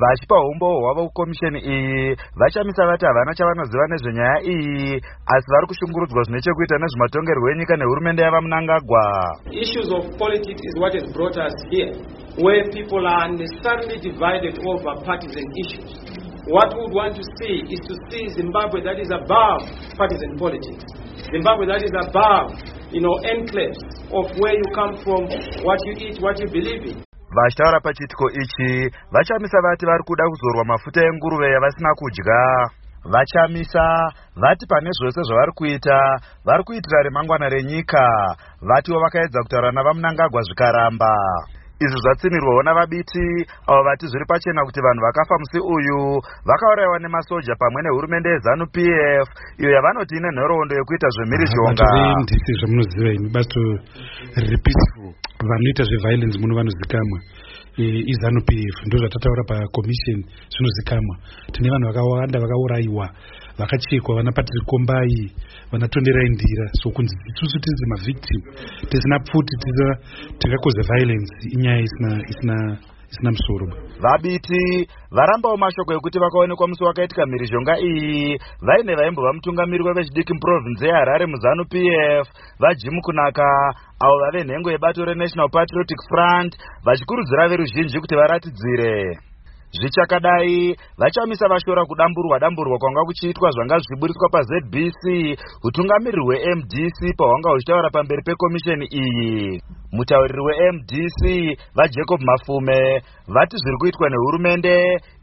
vachipa umbohwo hwavo kukomisheni iyi vachamisa vati havana chavanoziva nezvenyaya iyi asi vari kushungurudzwa zvine chekuita nezvematongerwo enyika nehurumende yava munangagwa issues of politics is what has brought us here where people are unnecessarily divided over partisan issues. What we would want to see is to see zimbabwe that is above partisan politics zimbabwe that is above you know enclaves of where you come from what you eat what you believe in vachitaura pachiitiko ichi vachamisa vati vari kuda kuzorwa mafuta enguruve yavasina kudya. Vachamisa vati pane zvose zvavari kuita vari kuitira remangwana renyika vatiwo vakaedza kutaura navamunangagwa zvikaramba. Izvi zvatsimirwawo navabiti avo vati zviri pachena kuti vanhu vakafa musi uyu vakaurayiwa nemasoja pamwe nehurumende yezanu p f iyo yavanoti ine nhoroondo yekuita zvemhirizhonga. Ndisi zvamunoziva ini bato riri peaceful vanoita zveviolence muno vanozikamwa izanu p f ndo zvatataura pakommission zvinozikamwa tine vanhu vakawanda vakaurayiwa vakachekwa vana patrick kombai vanatonderai ndira so kunzi isusu tisi mavictim tisina pfuti tingakoze violence inyaya isina isina musoro vabiti varambawo mashoko ekuti vakaonekwa musi wakaitika mhirizhonga iyi. Vaine vaimbova mutungamiri wevechidiki muprovinzi yeharare muzanu p f vajimu kunaka. Avo vave nhengo yebato renational patriotic front vachikurudzira veruzhinji kuti varatidzire. Zvichakadai vachamisa vashora kudamburwa damburwa kwanga kuchiitwa zvanga zvichiburitswa pazbc utungamiriri hwemdc pahwanga huchitaura pamberi pekomisheni iyi mutauriri wemdc vajacob mafume vati zviri kuitwa nehurumende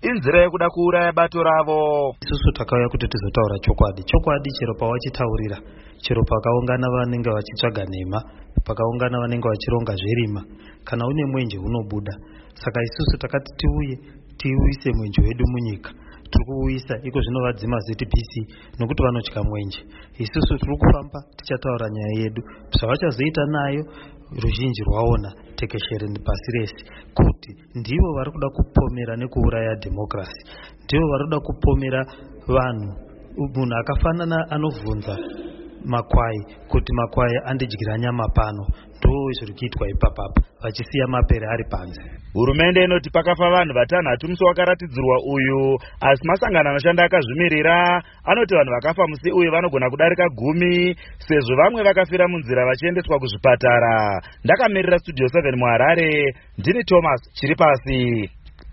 inzira yekuda kuuraya bato ravo. Isusu takauya kuti tizotaura chokwadi. Chokwadi chero pawachitaurira chero pakaungana vanenge vachitsvaga nhema pakaungana vanenge vachironga zverima. Kana une mwenje unobuda. Saka isusu takati tiuye tiuise mwenje wedu munyika. Tiri kuuisa iko zvinovadzima ztbc nokuti vanotya mwenje. Isusu tiri kufamba tichataura nyaya yedu. Zvavachazoita nayo ruzhinji rwaona tekeshere pasi rese kuti ndivo vari kuda kupomera nekuuraya dhemokirasi ndivo vari kuda kupomera vanhu munhu akafanana anovhunza makwai kuti makwai andidyira nyama pano ndo zviri kuitwa ipapapa vachisiya mapere ari panze. Hurumende inoti pakafa vanhu vatanhatu musi wakaratidzirwa uyu asi masangano anoshanda akazvimirira anoti vanhu vakafa musi uyu vanogona kudarika gumi sezvo vamwe vakafira munzira vachiendeswa kuzvipatara. Ndakamirira studio 7 muharare ndini thomas chiri pasi